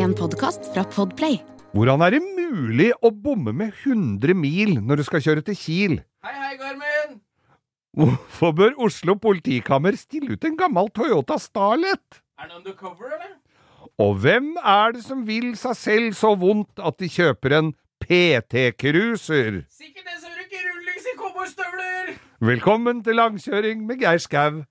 En podkast fra Podplay. Hvordan er det mulig å bomme med 100 mil når du skal kjøre til Kiel? Hei, hei, Garmin! Hvorfor bør Oslo politikammer stille ut en gammel Toyota Starlet? Er den undercover, eller? Og hvem er det som vil seg selv så vondt at de kjøper en PT-cruiser? Sikkert den som bruker rullings i cowboystøvler! Velkommen til langkjøring med Geir Skau.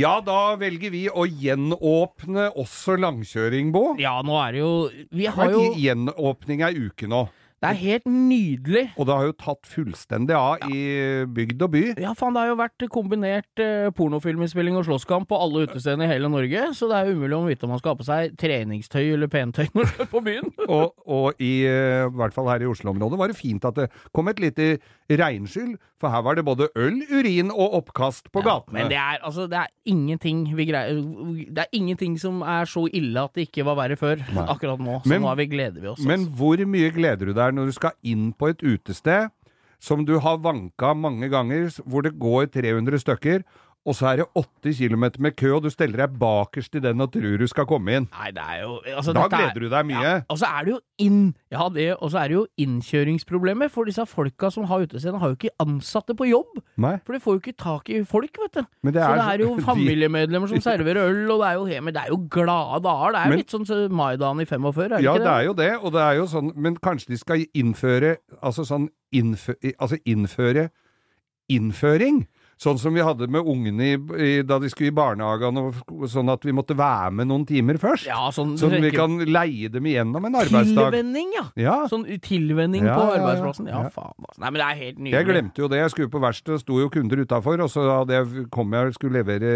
Ja, da velger vi å gjenåpne også langkjøring, Bo. Ja, nå er det jo Vi har har jo gjenåpning ei uke nå, Det er helt nydelig. og det har jo tatt fullstendig av i bygd og by. Ja, faen, det har jo vært kombinert eh, pornofilminnspilling og slåsskamp på alle utestedene i hele Norge, så det er umulig å vite om man skal ha på seg treningstøy eller pentøy når man skal på byen. Og, og i, eh, i hvert fall her i Oslo-området var det fint at det kom et lite regnskyll, for her var det både øl, urin og oppkast på gatene. Men det er altså, det er ingenting vi greier Det er ingenting som er så ille at det ikke var verre før, Nei. akkurat nå. Så Men- nå vi, gleder vi oss. Men altså. hvor mye gleder du deg når du skal inn på et utested som du har vanka mange ganger, hvor det går 300 stykker, og så er det 80 km med kø, og du steller deg bakerst i den og tror du skal komme inn? Nei, det er jo altså, Da gleder er- du deg mye. Ja, og så er det jo inn Ja, det, og så er det jo innkjøringsproblemer, for disse folka som har utestedene, har jo ikke ansatte på jobb. Nei. For de får jo ikke tak i folk, vet du. Men det så er det er jo familiemedlemmer som serverer øl, og det er jo, men det er jo glade dager. Det er jo Men- litt sånn så maidagen i 45, er det Ja, ikke det er jo det, og det er jo sånn, men kanskje de skal innføre, altså sånn innfø, altså innføre innføring? Sånn som vi hadde med ungene i, i, da de skulle i barnehagen, og sånn at vi måtte være med noen timer først. Ja, sånn, Sånn vi kan leie dem igjennom en arbeidsdag. Tilvenning, ja. Ja. Sånn tilvenning Ja, på arbeidsplassen. Ja, faen. Altså. Nei, men det er helt nydelig. Jeg glemte jo det. Jeg skulle på verksted, sto jo kunder utafor, og så hadde jeg, kom jeg og skulle levere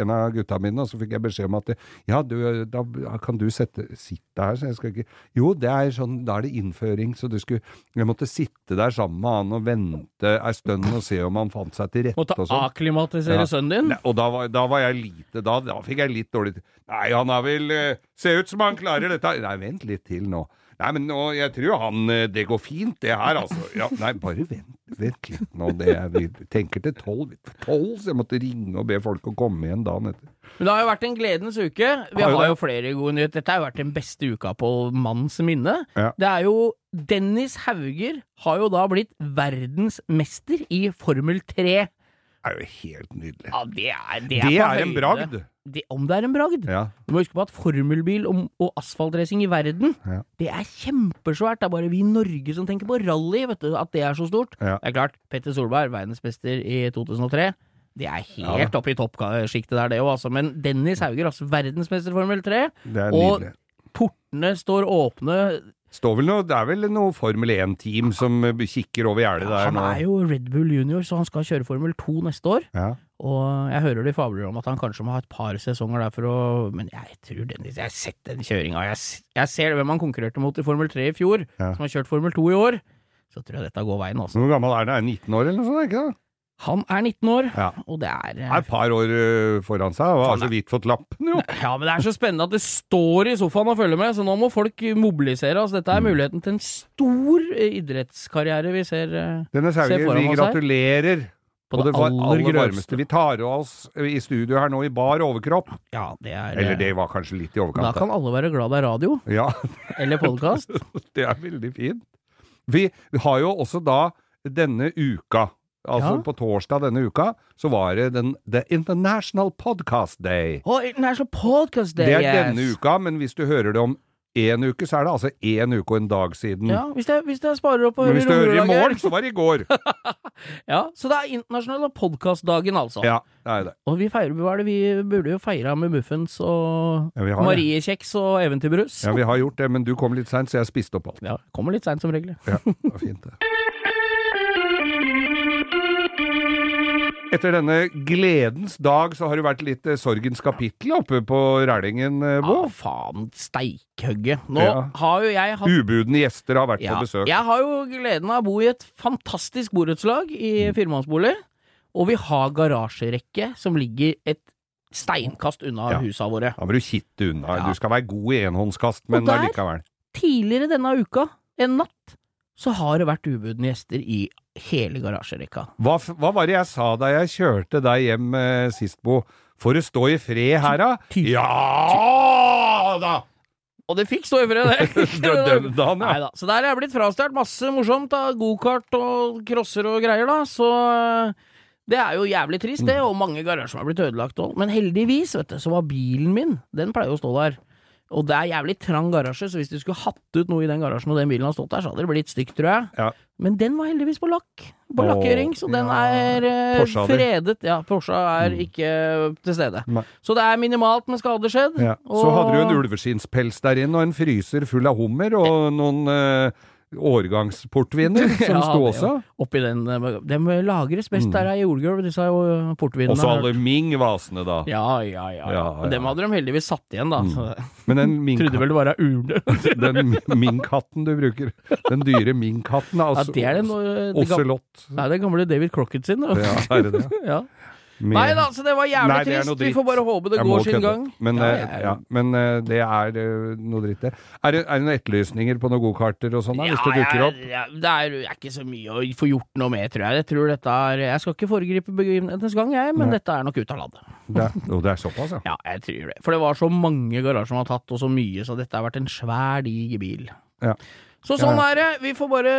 en av gutta mine, og så fikk jeg beskjed om at ja, du, da kan du sette, sitte her, så jeg skal ikke Jo, det er sånn, da er det innføring, så du skulle Jeg måtte sitte der sammen med han og vente ei stund og se om han fant seg til rette og sånn. akklimatisere Ja. sønnen din. Ne, Og da var, da var jeg lite da, da fikk jeg litt dårlig. Nei, han er vel eh, Ser ut som han klarer dette. Nei, vent litt til nå. Nei, men nå, jeg tror han eh, Det går fint, det her, altså. Ja, nei, bare vent, vent litt nå. Det er, vi tenker til tolv. Tolv, så jeg måtte ringe og be folk å komme igjen dagen etter. Men det har jo vært en gledens uke. Vi Har har jo flere gode nyheter. Dette har jo vært den beste uka på manns minne. Ja. Det er jo Dennis Hauger har jo da blitt verdensmester i Formel 3. Er jo helt nydelig. Ja, det er Det Det er en bragd. Det, om det er en bragd. Ja. Du må huske på at formelbil og, og asfaltracing i verden, Ja. det er kjempesvært. Det er bare vi i Norge som tenker på rally, vet du, at det er så stort. Ja. Det er klart, Petter Solberg, verdensmester i 2003. Det er helt oppe i toppsjiktet der, det òg, altså. Men Dennis Hauger, altså verdensmester i Formel 3. Det er Og nydelig. portene står åpne. Står vel noe, det er vel noe Formel 1-team som eh, kikker over gjerdet der Han er jo Red Bull junior, så han skal kjøre Formel 2 neste år. Ja. Og jeg hører de fabler om at han kanskje må ha et par sesonger der for å Men jeg tror den, Jeg har sett den kjøringa. Jeg, jeg ser hvem han konkurrerte mot i Formel 3 i fjor, Ja. som har kjørt Formel 2 i år. Så tror jeg dette går veien, altså. Hvor gammel? Er han 19 år eller noe sånt? ikke det? Han er 19 år, Ja. og det er Er et par år eh, foran seg, og har så vidt fått lappen, jo. Ja, men det er så spennende at det står i sofaen og følger med, så nå må folk mobilisere. Altså, dette er Mm. muligheten til en stor eh, idrettskarriere vi ser eh, Denne foran vi her. gratulerer på det det aller aller varmeste. Vi tar av oss eh, i studio her nå i bar overkropp. Ja, det er Eller eh, det var kanskje litt i overkant. Da kan alle være glad det er radio, Ja, eller podkast. det er veldig fint. Vi har jo også da denne uka, altså Ja. på torsdag denne uka, så var det den The International Podcast Day. Oh, International Podcast Day, Det er yes. denne uka, men hvis du hører det om én uke, så er det altså én uke og en dag siden. Ja, hvis jeg, hvis jeg sparer opp og Men hvis du hører i morgen, så var det i går. Ja, så det er internasjonale podkastdagen, altså. Ja, det er det. Og vi feirer, hva er det vi burde jo feira med muffins og Ja. Mariekjeks og eventyrbrus. Ja, vi har gjort det, men du kom litt seint, så jeg spiste opp alt. Ja, kommer litt seint som regel. Ja, det var fint det. Etter denne gledens dag så har det vært litt eh, sorgens kapittel oppe på Rælingen, Bo. Ja, faen steikhugge. Nå Ja. har jo jeg hatt Ubudne gjester har vært ja, på besøk. Jeg har jo gleden av å bo i et fantastisk borettslag Mm. i firemannsbolig. Og vi har garasjerekke som ligger et steinkast unna Ja. husa våre. Da må du kitte unna. Du skal være god i enhåndskast, men allikevel. Tidligere denne uka, en natt, så har det vært ubudne gjester i hele garasjerekka. Hva, hva var det jeg sa da jeg kjørte deg hjem eh, sist, Bo? Får du stå i fred her, da? Ty- Ja da! Og det fikk stå i fred, det! Den dagen, ja. Neida. Så der er jeg blitt frastjålet masse morsomt av gokart og crosser og greier, da. Så øh, det er jo jævlig trist, det, og mange garasjer har blitt ødelagt òg. Men heldigvis, vet du, så var bilen min, den pleier å stå der. Og det er jævlig trang garasje, så hvis du skulle hatt ut noe i den garasjen og den bilen har stått der, så hadde det blitt stygt, tror jeg. Ja. Men den var heldigvis på lakk. På Åh, lakkgjøring, så den er eh, fredet. Ja, Porscha er Mm. ikke til stede. Nei. Så det er minimalt med skader skjedd. Ja. Så hadde du en ulveskinnspels der inne, og en fryser full av hummer, og noen eh, årgangsportviner som Ja, det- også. Oppi den eh, De lagres best Mm. der i jordgulv, disse eh, portvinene. Og så alle. Ming-vasene, da. Ja, ja, ja. ja. Ja, Og dem hadde de heldigvis satt igjen, da. Mm. Men den Ming- trodde vel det var ei urne. den Ming-katten du bruker, den dyre Ming-katten, Ja, altså, det er den det gam- Ocelot. Nei, det gamle David Crocket sin. da. Ja, er det det? Ja. Med- Nei da, så det var jævlig Nei, det trist. Vi får bare håpe det Jeg går sin gang. Men, Ja, eh, jeg- ja, men eh, det er eh, noe dritt, det. Er det, er det noen etterlysninger på noen gokarter og sånn, ja, hvis det dukker opp? Ja, det er, er ikke så mye å få gjort noe med, tror jeg. Jeg tror dette er Jeg skal ikke foregripe begivenhetens gang, jeg, men Nei. dette er nok ut av landet. Det jo, det er såpass, ja. Ja, jeg tror det. For det var så mange garasjer som har tatt, og så mye, så dette har vært en svær, diger bil. Ja. Så sånn er det. Vi får bare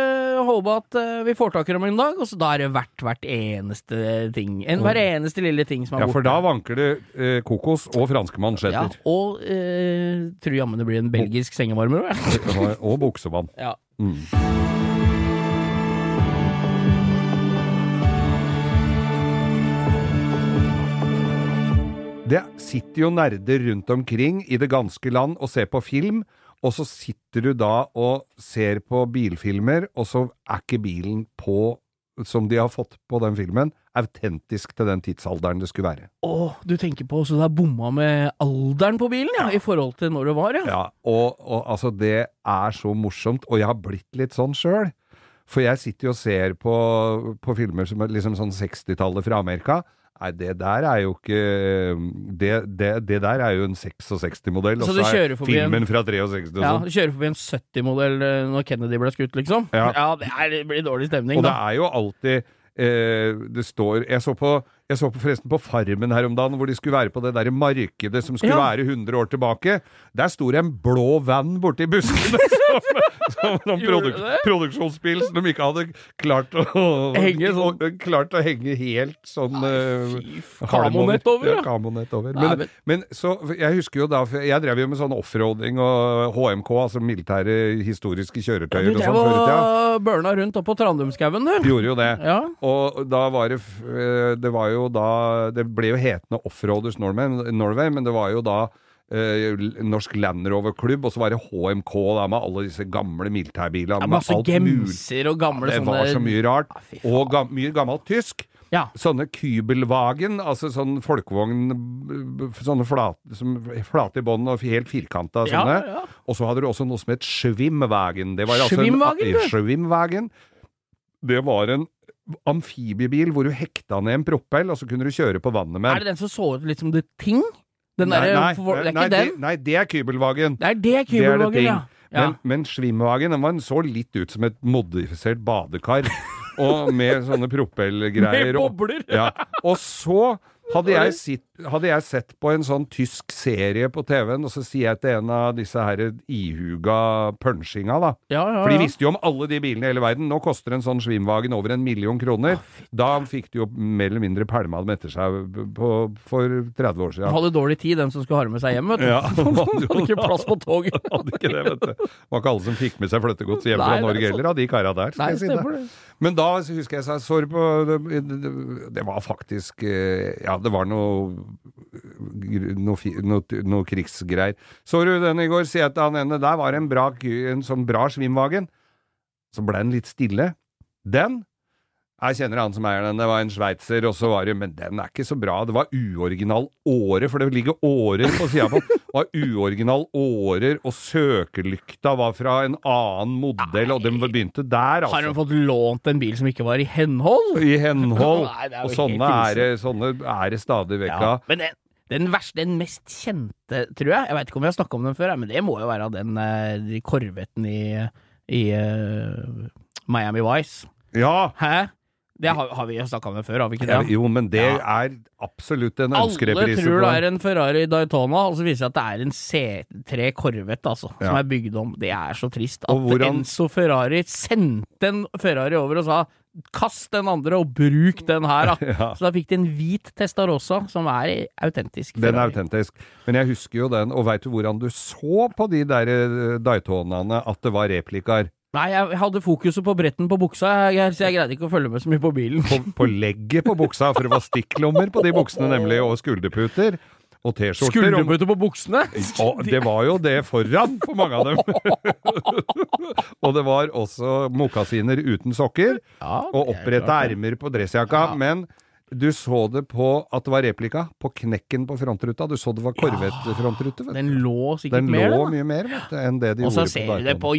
håpe at eh, vi får tak i dem en dag, og så da er det hvert hvert eneste ting. En, hver eneste lille ting som er Ja, for da vanker det eh, kokos og franske ja. Og eh, tror jammen det blir en belgisk sengevarmer òg, jeg. Og, buksevann. Ja. Mm. Det sitter jo nerder rundt omkring i det ganske land og ser på film, og så sitter du da og ser på bilfilmer, og så er ikke bilen på, som de har fått på den filmen, autentisk til den tidsalderen det skulle være. Å, du tenker på så det er bomma med alderen på bilen, ja, i forhold til når det var, ja. Ja, og, og altså, det er så morsomt, og jeg har blitt litt sånn sjøl. For jeg sitter jo og ser på, på filmer som er liksom sånn 60-tallet fra Amerika. Nei, det der er jo ikke Det, det, det der er jo en 66-modell, og Så er forbi en- filmen fra 63 og Ja, sånn. du kjører forbi en 70-modell eh, når Kennedy ble skutt, liksom. Ja. det, er, det blir dårlig stemning, Og det er jo alltid eh, Det står Jeg så på jeg så på forresten på Farmen her om dagen, hvor de skulle være på det der markedet som skulle Ja. være 100 år tilbake. Der sto det en blå van borti buskene som, som en Gjorde produk, produksjonsbil som de ikke hadde klart å Henge sånn. å- Klart å henge helt sånn eh. Kamonett over, Ja, ja. kamonett over. Nei, Men, men- men så Jeg husker jo da Jeg drev jo med sånn offroading og HMK, altså militære historiske kjøretøyer Du og drev sånn før i tida. og burna rundt oppå Trandumskauen, du. Gjorde jo det. Ja. Og da var det eh, Det var jo da Det ble jo hetende Offroaders Norway, Norway men det var jo da eh, Norsk Land Rover-klubb, og så var det HMK da med alle disse gamle militærbilene. Ja, masse gemser og gamle Det var så mye rart. Ja. Og ga mye gammelt tysk. Ja. Sånne Kybelwagen, altså sånn folkevogn Sånne flate, som, flate i bånn og helt firkanta sånne. ja. Og så hadde du også noe som het Schwimmwagen. Det var altså Schwimmwagen, en? Schwimmwagen. Det var en amfibiebil hvor du hekta ned en propell, og så kunne du kjøre på vannet med Er det den som så ut litt som The Ting? Den Nei, der, nei, for- Det er nei, ikke den? Det, nei, det er Kybelwagen. Det er det er ting. ja. ja. Men, men Schwimmwagen den var, så litt ut som et modifisert badekar. og med sånne propellgreier. Med og- bobler! Ja. Og så hadde jeg, sitt, hadde jeg sett på en sånn tysk serie på TV-en, og så sier jeg til en av disse her ihuga punchinga, da. Ja, ja, For de visste jo om alle de bilene i hele verden. Nå koster en sånn svimvagen over en million kroner. Da fikk de jo mer eller mindre pælma dem etter seg på, for 30 år siden. De hadde dårlig tid, dem som skulle ha med seg hjem, vet du. Ja, hadde ikke plass på toget. Hadde ikke det, vet du. Det var ikke alle som fikk med seg flyttegods hjem fra Norge heller, av de kara der. Nei, si det. Men da husker jeg seg så det på det, det, det var faktisk eh, Ja, det var noe noe, noe, noe krigsgreier. Så du den i går? Sier jeg til han ene. Der var en, en sånn bra svimvagen. Så ble den litt stille. Den Jeg kjenner han som eier den, det var en sveitser, og så var det Men den er ikke så bra. Det var uoriginal åre, for det ligger årer på sida på den. Det var uoriginal årer, og søkelykta var fra en annen modell, og den begynte der, Har hun altså. fått lånt en bil som ikke var i henhold? I henhold. Nei, er Og sånne er, sånne er det stadig vekk Ja, av. men den, den verste, den mest kjente, tror jeg Jeg veit ikke om vi har snakka om den før, men det må jo være den eh, de korvetten i, i uh, Miami Vice. Ja! Hæ? Det har, har vi snakka om det før, har vi ikke ja! det? Jo, men det Ja. er absolutt en Alle tror det er en Ferrari Daytona, og så viser det at det er en C3 Corvette, altså, som er bygd om. Det er så trist at hvordan- Enzo Ferrari sendte en Ferrari over og sa kast den andre og bruk den her, da. Ja. Så da fikk de en hvit Testarossa som er autentisk. Den er autentisk. Men jeg husker jo den, og veit du hvordan du så på de der eh, Daytonaene at det var replikaer? Nei, jeg hadde fokuset på bretten på buksa, jeg, så jeg greide ikke å følge med så mye på bilen. På, på legget på buksa, for det var stikklommer på de buksene nemlig, og skulderputer. Og T-skjorter. Skulderputer på buksene! Og det var jo det foran på mange av dem. og det var også mokasiner uten sokker, og oppretta ermer på dressjakka. Ja. Men du så det på at det var replika, på knekken på frontruta. Du så det var Corvette-frontrute. Den lå sikkert Den mer, lå mye mer vet du, enn det de Og så ser du det på,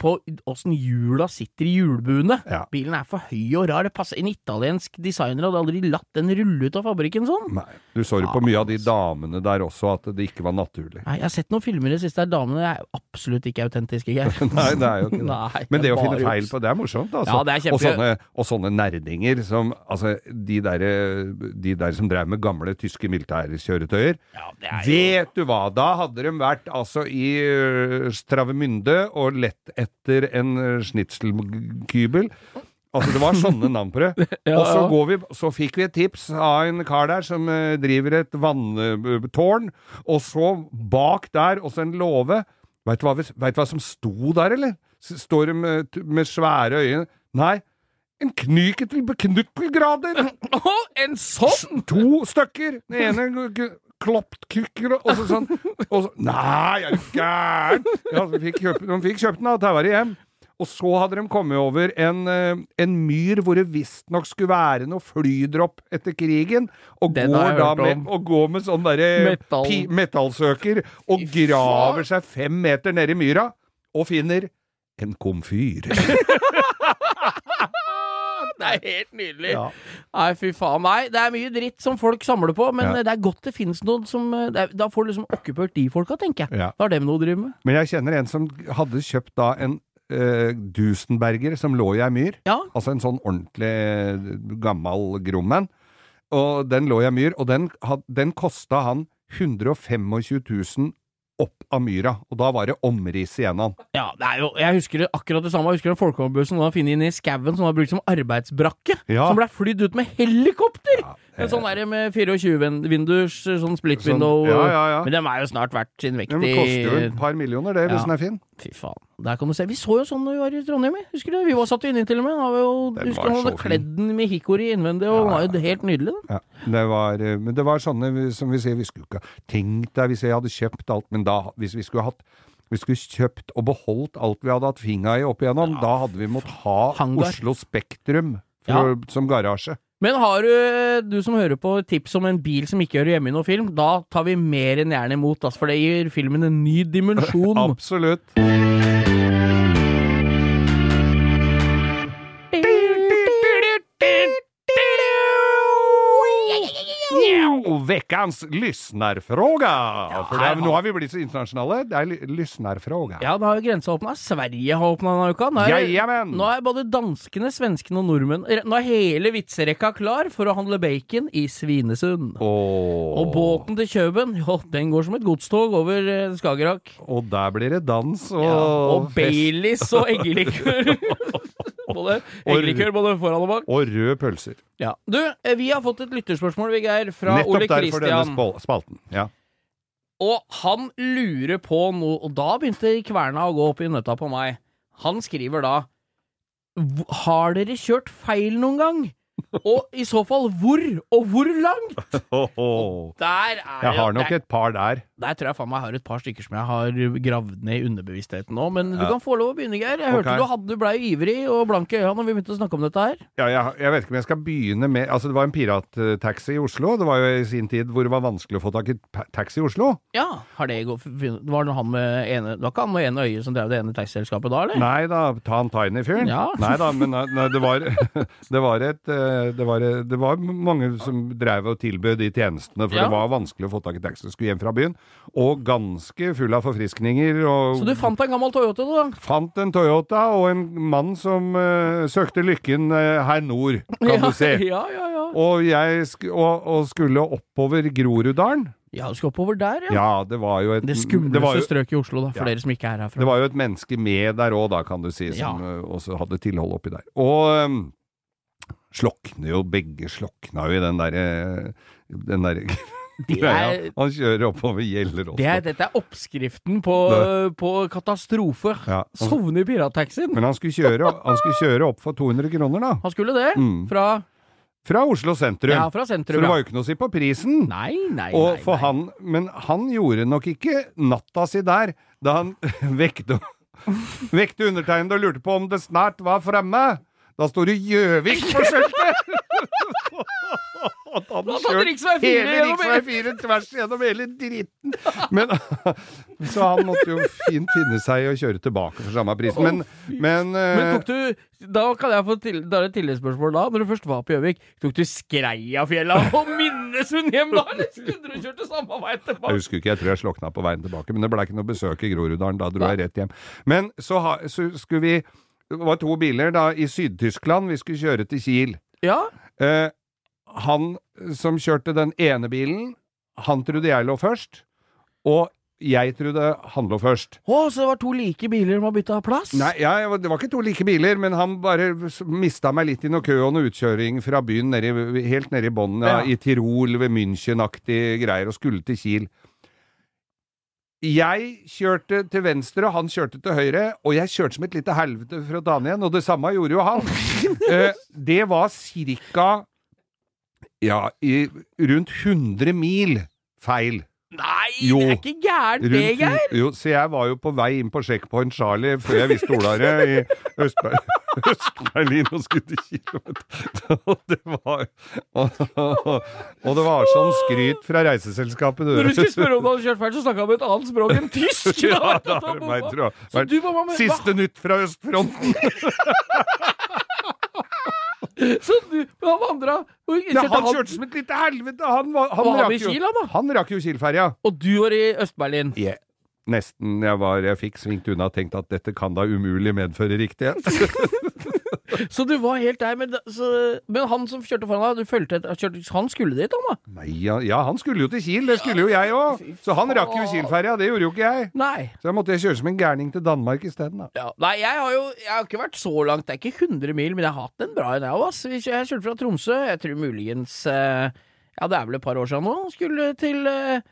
på åssen hjula sitter i hjulbuene. Ja. Bilen er for høy og rar. Det passer En italiensk designer hadde aldri latt den rulle ut av fabrikken sånn. Nei, du så jo på mye av de damene der også at det ikke var naturlig. Nei, Jeg har sett noen filmer i det siste der damene er absolutt ikke autentiske, Geir. Nei, det er jo ikke det. Nei, Men det å er finne feil på det er morsomt, altså. Ja, det er og, sånne, og sånne nerdinger som Altså, de der, de der som drev med gamle tyske militærkjøretøyer. Ja, jo Vet du hva, da hadde de vært altså i Stravemynde og lett etter en snitselkybel. Altså, det var sånne navn på det. Ja, og så, går vi, så fikk vi et tips av en kar der som eh, driver et vanntårn, og så bak der også en låve. Veit du hva, vet du hva som sto der, eller? Står de med, med svære øyne? Nei, en knyketel knuttelgrader! Å, en sånn! To stykker! Den ene kukker, og så sånn og så, Nei, er du gæren? Ja, de fikk kjøpe, de fikk kjøpt den og taua det hjem. Og så hadde de kommet over en, eh, en myr hvor det visstnok skulle være noe flydropp etter krigen, og Den går da med, og går med sånn derre Metall. metallsøker og graver seg fem meter nedi i myra, og finner en komfyr. Det er helt nydelig. Ja. Nei, fy faen. Nei, det er mye dritt som folk samler på, men Ja. det er godt det finnes noen som eh, er, Da får du liksom okkupert de folka, tenker jeg. Ja. Da har dem noe å drive med. Men jeg kjenner en som hadde kjøpt da en uh, Dusenberger som lå i ei myr. Ja. Altså en sånn ordentlig eh, gammel grommen. Og den lå i ei myr, og den, had- den kosta han 125 000 opp av myra. Og da var det omriss igjen han. Ja, det er jo, jeg husker det akkurat det samme. Jeg husker den folkehåndbussen som var funnet inne i skauen, som var brukt som arbeidsbrakke. Ja. Som ble flydd ut med helikopter! Ja, en sånn der med 24-vindus, sånn split Sånn, ja, ja, ja. Men den er jo snart verdt sin vekt Den i koster jo et par millioner, det, hvis den er fin. Fy faen. Der kan du se. Vi så jo sånn når vi var i Trondheim, husker du? Vi var satt inni til og med. Han jo, husker du, han hadde kledd den med hikori innvendig, og den var jo helt nydelig. Den. Ja, det var, eh, men det var sånne som vi sier, vi skulle ikke tenkt deg hvis jeg hadde kjøpt alt, men da, hvis vi skulle hatt vi skulle kjøpt og beholdt alt vi hadde hatt finga i opp igjennom, da hadde vi måttet ha Hangar. Oslo Spektrum for, som garasje. Men har du, du som hører på, tips om en bil som ikke hører hjemme i noen film, da tar vi mer enn gjerne imot, altså, for det gir filmen en ny dimensjon. Absolutt. Veckans lyssnarfråga! For det, nå har vi blitt så internasjonale. Det er ly- lyssnarfråga. Ja, da har jo grensa åpna. Sverige har åpna denne uka. Nå er, Jajamän! nå er både danskene, svenskene og nordmenn Nå er hele vitserekka klar for å handle bacon i Svinesund. Oh. Og båten til Kjøben, jo, den går som et godstog over eh, Skagerrak. Og der blir det dans og, Ja, og fest. Baileys og eggelikør. både eggelikør både foran og bak. Og røde pølser. Ja. Du, eh, vi har fått et lytterspørsmål, Viggeir, fra Nettopp Ole derfor denne spalten. Ja. Og han lurer på noe, og da begynte kverna å gå opp i nøtta på meg. Han skriver da Har dere kjørt feil noen gang? Og i så fall hvor, og hvor langt? Der er Jeg har nok et par der. Der tror jeg faen meg har et par stykker som jeg har gravd ned i underbevisstheten nå. Men du Ja. kan få lov å begynne, Geir. Jeg okay. hørte du hadde, blei ivrig og blank i øya når vi begynte å snakke om dette her. Ja, jeg, jeg vet ikke om jeg skal begynne med Altså, det var en pirattaxi i Oslo. Det var jo i sin tid hvor det var vanskelig å få tak i taxi i Oslo. Ja, har det gått Var det han med ene Det var ikke han med ene øye som drev det ene taxiselskapet da, eller? Nei da, ta han Tiny-fyren. Ja. Nei da, men nei, nei, det var Det var et eh, det var, det var mange som drev og tilbød de tjenestene, for Ja. det var vanskelig å få tak i taxi. Skulle hjem fra byen. Og ganske full av forfriskninger. Og Så du fant en gammel Toyota, du, da? fant en Toyota og en mann som uh, søkte lykken uh, her nord, kan ja, du se. Ja, ja, ja. Og jeg sk og, og skulle oppover Groruddalen. Ja, du skal oppover der, ja. Ja, det var jo et Det skumleste strøket i Oslo, da, for Ja. dere som ikke er herfra. det var jo et menneske med der òg, da, kan du si, som Ja. uh, også hadde tilhold oppi der. Og um, slokner jo, begge slokna jo i den derre den der Det er- Han kjører oppover gjeller også. det er, dette er oppskriften på, på katastrofer. Ja, han- Sovne i pirattaxien. Men han skulle, kjøre, han skulle kjøre opp for 200 kroner, da. Han skulle det. Mm. Fra, Fra Oslo sentrum. ja, fra sentrum. Så det var jo ikke noe å si på prisen. Nei, nei, Og nei. nei. han, men han gjorde nok ikke natta si der, da han vekte, vekte undertegnede og lurte på om det snart var fremme. Da står det Gjøvik på skiltet! Og hadde Da han har kjørt hele riksvei 4 tvers gjennom hele dritten. Men, så han måtte jo fint finne seg å kjøre tilbake for samme pris. Men, men, Men eh, tok du Da kan jeg få til, da er det et tilleggsspørsmål da. Når du først var på Gjøvik, tok du Skreiafjella og Minnesund hjem da, eller skulle du kjørte samme vei tilbake? Jeg husker ikke, jeg tror jeg slokna på veien tilbake, men det ble ikke noe besøk i Groruddalen. Da dro jeg rett hjem. Men så, ha, så skulle vi Det var to biler da i Syd-Tyskland. Vi skulle kjøre til Kiel. Ja, Eh, han som kjørte den ene bilen, han trodde jeg lå først. Og jeg trodde han lå først. Å, så det var to like biler som har bytta plass? Nei, ja, det var ikke to like biler, men han bare mista meg litt i noe kø og noe utkjøring fra byen nedi, helt nede i bånn, ja, i Tirol ved München-aktig greier, og skulle til Kiel. Jeg kjørte til venstre, og han kjørte til høyre, og jeg kjørte som et lite helvete for å ta han igjen, og det samme gjorde jo han. Eh, det var cirka ja, i, rundt 100 mil feil. Nei, Jo. det er ikke gærent, det, Geir! jo, så jeg var jo på vei inn på Checkpoint Charlie før jeg visste ordet av det, i Østber- Øst-Berlin og skulle kilometer. Og det var og, og det var sånn skryt fra reiseselskapet. Når du skulle spørre om du hadde kjørt feil, så snakka han med et annet språk enn tysk! Ja, det var har meg, tror jeg. Så du Siste nytt fra østfronten! Så du, han vandra Ja, han kjørte som et lite helvete! Han, han, han rakk jo, han rakk jo Kiel-ferja. Og du var i Øst-Berlin. Yeah. Nesten jeg var Jeg fikk svingt unna og tenkt at dette kan da umulig medføre riktighet. Så du var helt der, men, så, men han som kjørte foran deg, du følte etter, kjørte, han skulle dit, han da? Nei, ja, ja, han skulle jo til Kiel, det skulle jo jeg òg. Så han rakk jo Kiel-ferja, det gjorde jo ikke jeg. Nei. Så jeg måtte kjøre som en gærning til Danmark isteden, da. Ja. Nei, jeg har jo jeg har ikke vært så langt, det er ikke 100 mil, men jeg har hatt en bra en, jeg òg, ass. Jeg kjørte fra Tromsø, jeg tror muligens eh, Ja, det er vel et par år siden nå. Skulle til eh,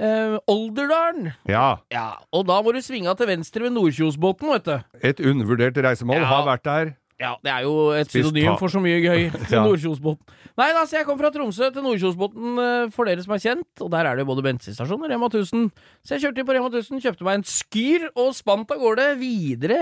eh, Olderdalen. Ja. Ja, og da må du svinge av til venstre ved Nordkjosbotn, vet du. Et undervurdert reisemål. Ja. Har vært der. Ja, det er jo et Spist synonym for så mye gøy. Til Ja. Nordkjosbotn. Nei da, så jeg kom fra Tromsø til Nordkjosbotn eh, for dere som er kjent, og der er det jo både bensinstasjon og Rema 1000. Så jeg kjørte inn på Rema 1000, kjøpte meg en Skyr og spant av gårde videre.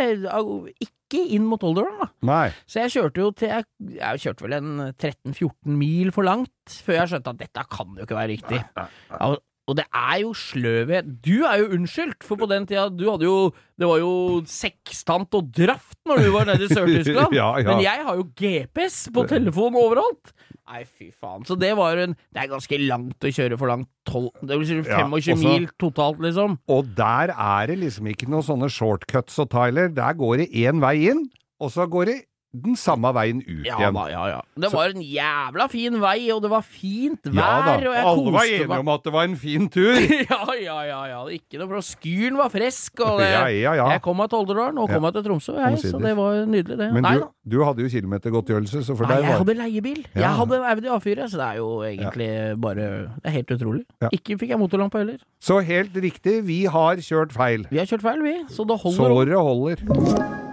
Ikke inn mot Olderdalen, da. Nei. Så jeg kjørte jo til Jeg, jeg kjørte vel en 13-14 mil for langt før jeg skjønte at dette kan jo ikke være riktig. Ja, og- og det er jo sløvhet. Du er jo unnskyldt, for på den tida du hadde jo Det var jo sekstant og draft når du var nede i Sør-Tyskland. Ja, ja. Men jeg har jo GPS på telefon overalt. Nei, fy faen. Så det var en Det er ganske langt å kjøre for langt. 12, det vil si 25 Ja, mil totalt, liksom. Og der er det liksom ikke noen sånne shortcuts og Tyler. Der går det én vei inn, og så går det den samme veien ut Ja igjen. da, ja ja. Det var en jævla fin vei, og det var fint vær, Ja og jeg Alle var enige meg. om at det var en fin tur. ja, ja, ja, ja. Ikke noe problem. Skyren var frisk, og det Ja. Jeg kom meg til Olderdalen, og kom meg til Tromsø, jeg, så det var nydelig, det. Men Nei du, du hadde jo kilometergodtgjørelse, så for Nei, deg jeg var hadde leiebil. Jeg hadde Audi A4, så det er jo egentlig bare Det er helt utrolig. Ikke fikk jeg motorlampe heller. Så helt riktig, vi har kjørt feil. Vi har kjørt feil, vi, så det holder. Såret holder.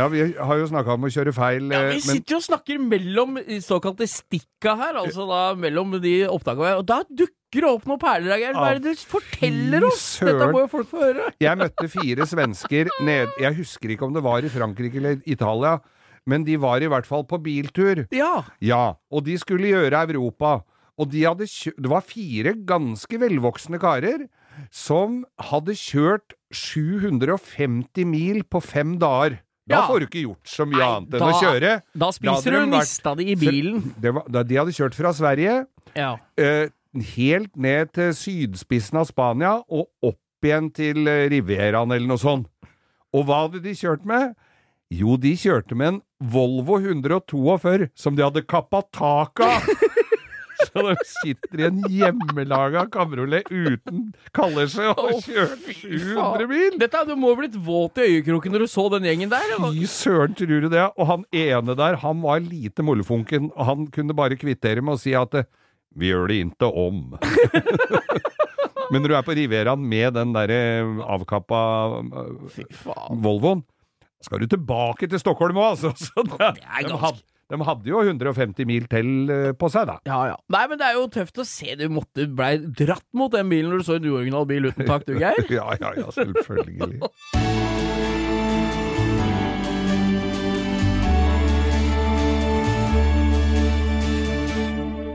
Ja, vi har jo snakka om å kjøre feil, Ja, eh, vi men sitter jo og snakker mellom såkalte stikka her, altså da mellom de opptakene, og da dukker det opp noen perler, Geir. Hva er det du forteller oss? Dette må jo folk få høre. jeg møtte fire svensker ned Jeg husker ikke om det var i Frankrike eller Italia, men de var i hvert fall på biltur. Ja. Ja, og de skulle gjøre Europa. Og de hadde det var fire ganske velvoksne karer som hadde kjørt 750 mil på fem dager. Da får du ikke gjort så mye Nei, annet enn da- å kjøre. Da spiser da du nista di i bilen. Det var, da de hadde kjørt fra Sverige Ja. eh, helt ned til sydspissen av Spania og opp igjen til eh, Rivieraen eller noe sånt. Og hva hadde de kjørt med? Jo, de kjørte med en Volvo 142 som de hadde kappa taket av! Så de sitter i en hjemmelaga kabriolet uten kallerse og Å, kjører 700 faen. mil! Dette, du må ha blitt våt i øyekroken når du så den gjengen der. Fy søren, tror du det? Og han ene der, han var lite mollefunken, og han kunne bare kvittere med å si at vi gjør det ikke om. Men når du er på Riveraen med den derre avkappa eh, faen. Volvoen, skal du tilbake til Stockholm òg, altså! Så det, er de, ganske- de hadde jo 150 mil til eh, på seg, da. Ja, ja. Nei, men det er jo tøft å se du måtte blei dratt mot den bilen når du så en uoriginal bil uten tak, du, Geir. Ja, ja, ja, selvfølgelig.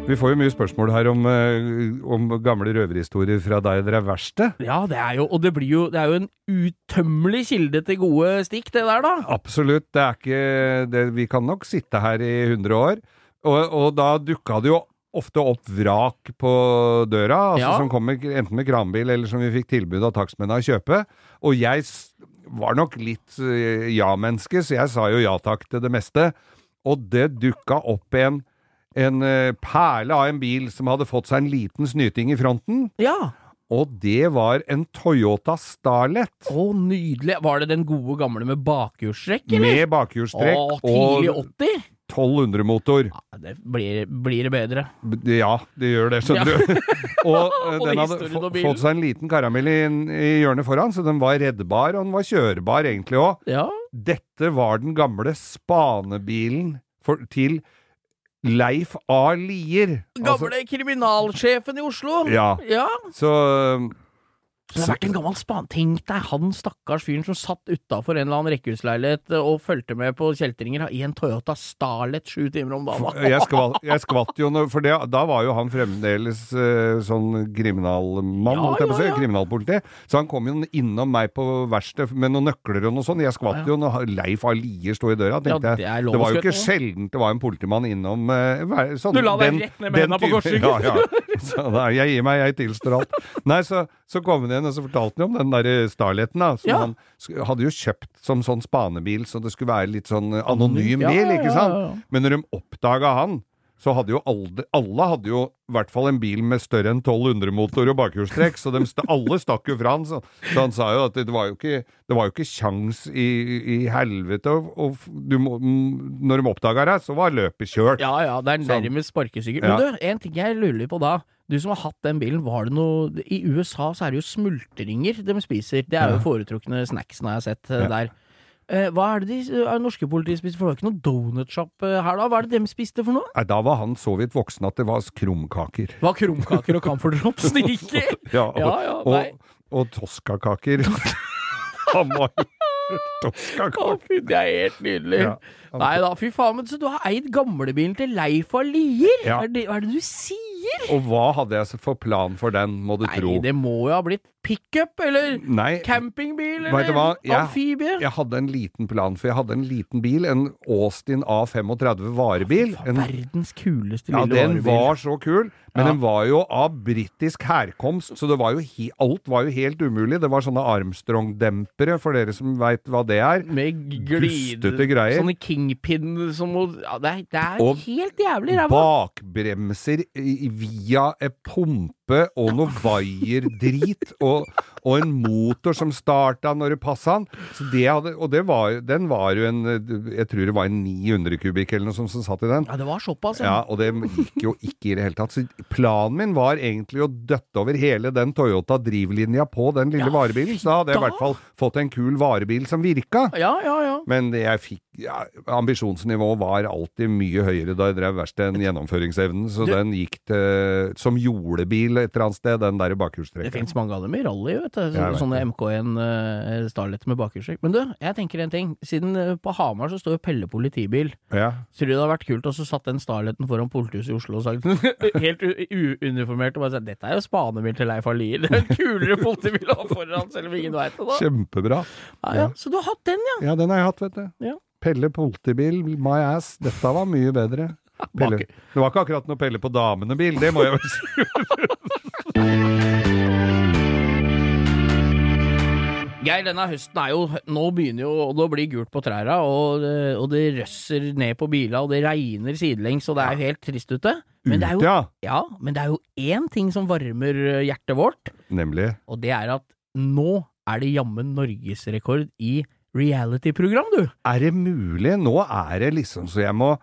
Vi får jo mye spørsmål her om, eh, om gamle røverhistorier fra deg dere er verste. Ja, det er jo, og det blir jo, det er jo en utømmelig kilde til gode stikk, det der, da. Absolutt. Det er ikke det, Vi kan nok sitte her i 100 år. Og, og da dukka det jo ofte opp vrak på døra, altså Ja. som kom med, enten med kranbil eller som vi fikk tilbud av takstmennene å kjøpe. Og jeg var nok litt eh, ja-menneske, så jeg sa jo ja takk til det meste. Og det dukka opp en, en eh, perle av en bil som hadde fått seg en liten snyting i fronten. Ja. Og det var en Toyota Starlet. Å, nydelig. Var det den gode gamle med bakhjulstrekk, eller? Med bakhjulstrekk Å, tidlig og 80? 1200-motor. Ja, det blir, blir det bedre. Ja, det gjør det, skjønner Ja. du. og eh, Og den hadde fått seg en liten karamell i, i hjørnet foran, så den var reddbar, og den var kjørbar egentlig òg. Ja. Dette var den gamle spanebilen for, til Leif A. Lier. Altså, Gamle kriminalsjefen i Oslo. Ja. ja. så Så det har vært en gammel span. Tenk deg han stakkars fyren som satt utafor en eller annen rekkehusleilighet og fulgte med på kjeltringer i en Toyota Starlet sju timer om dagen. jeg, skvatt, jeg skvatt jo, for det, da var jo han fremdeles eh, sånn kriminalmann, Ja, holdt jeg på å si, ja, ja. kriminalpoliti. Så han kom jo innom meg på verkstedet med noen nøkler og noe sånt. Jeg skvatt Ja, ja. jo når Leif A. Lier sto i døra. Ja, Tenkte det jeg, er det var jo ikke sjeldent sjelden det var en politimann innom eh, sånn, Du la deg den- rett ned med den hendene på korsryggen. Ja, ja. Så, da, jeg gir meg, jeg tilstår alt. Nei, så, så kom han igjen, og så fortalte han om den der Starleten, da. Som Ja. han hadde jo kjøpt som sånn spanebil, så det skulle være litt sånn anonym Ja, bil, ikke sant? Men når de oppdaga han, så hadde jo alle, alle hadde jo i hvert fall en bil med større enn 1200-motor og bakhjulstrekk, så de, alle stakk jo fra han. Så, så han sa jo at det var jo ikke, det var jo ikke sjans i, i helvete og, og du Når de oppdaga deg, så var løpet kjørt. Ja ja, det er nærmest sparkesykkel. Ja. Men du, en ting jeg lurer på da. Du som har hatt den bilen, var det noe I USA så er det jo smultringer de spiser. Det er jo foretrukne snacksen har jeg sett eh, Ja. der. Eh, hva er det de er norske politiet spiser? For det var ikke noe donutshop eh, her da? Hva er det de spiste for noe? Nei, da var han så vidt voksen at det var krumkaker. Det var krumkaker og camphordrops det gikk i! Ja, og, Ja, ja, og, og toskakaker. han var jo toskakaker. fy, det er helt nydelig. Ja. Nei da, fy faen. Men så du har eid gamlebilen til Leif av Lier? Ja. Hva, er hva er det du sier? Og hva hadde jeg for plan for den, må du Nei, tro? det må jo ha blitt pickup, eller Nei, campingbil, eller? Jeg- amfibie. jeg hadde en liten plan, for jeg hadde en liten bil, en Austin A35 varebil. Ja, En, verdens kuleste ja, den varebil. var så kul, men Ja. den var jo av britisk herkomst, så det var jo he alt var jo helt umulig. Det var sånne Armstrong-dempere, for dere som veit hva det er. Med glidete greier. Sånne kingpin som ja, Det er, det er Og helt jævlig ræva. Bakbremser i- via en pumpe og noe vaierdrit. Og, og en motor som starta når det passa han. Så det hadde, og det var, den var jo en Jeg tror det var en 900 kubikk eller noe sånt som satt i den. Ja, det var såpass, Ja, og det gikk jo ikke i det hele tatt. Så planen min var egentlig å døtte over hele den Toyota drivlinja på den lille Ja, varebilen, så da hadde jeg i hvert fall fått en kul varebil som virka. Ja, ja, ja. Men det jeg fikk ja, Ambisjonsnivået var alltid mye høyere da jeg drev verst enn gjennomføringsevnen, så Du- den gikk til som jordebil et eller annet sted, den der Det finnes fins mange av dem i rally, vet du. Så, sånne. MK1 uh, Starlet med bakhjulstrekk. Men du, jeg tenker en ting. Siden uh, på Hamar så står jo Pelle politibil. Ja. Tror du det hadde vært kult å så satt den Starleten foran politihuset i Oslo og sagt helt uuniformert og bare sagt dette er jo spanebil til Leif Alier. Det er en kulere politibil å ha foran, selv om ingen veit det, da. Kjempebra. Ja, ja. Så du har hatt den, ja? Ja, den har jeg hatt, vet du. Ja. Pelle politibil, my ass. Dette var mye bedre. Pelle. Det var ikke akkurat noe Pelle på damene-bil, det må jeg vel si. Geir, denne høsten er jo Nå begynner jo det å bli gult på trærne, og, det- og det røsser ned på bila, og det regner sidelengs, og det er jo helt trist ute. Men det er jo, ja, men det er jo én ting som varmer eh, hjertet vårt, Nemlig. og det er at nå er det jammen norgesrekord i reality-program, du. Er det mulig? Nå er det liksom så jeg må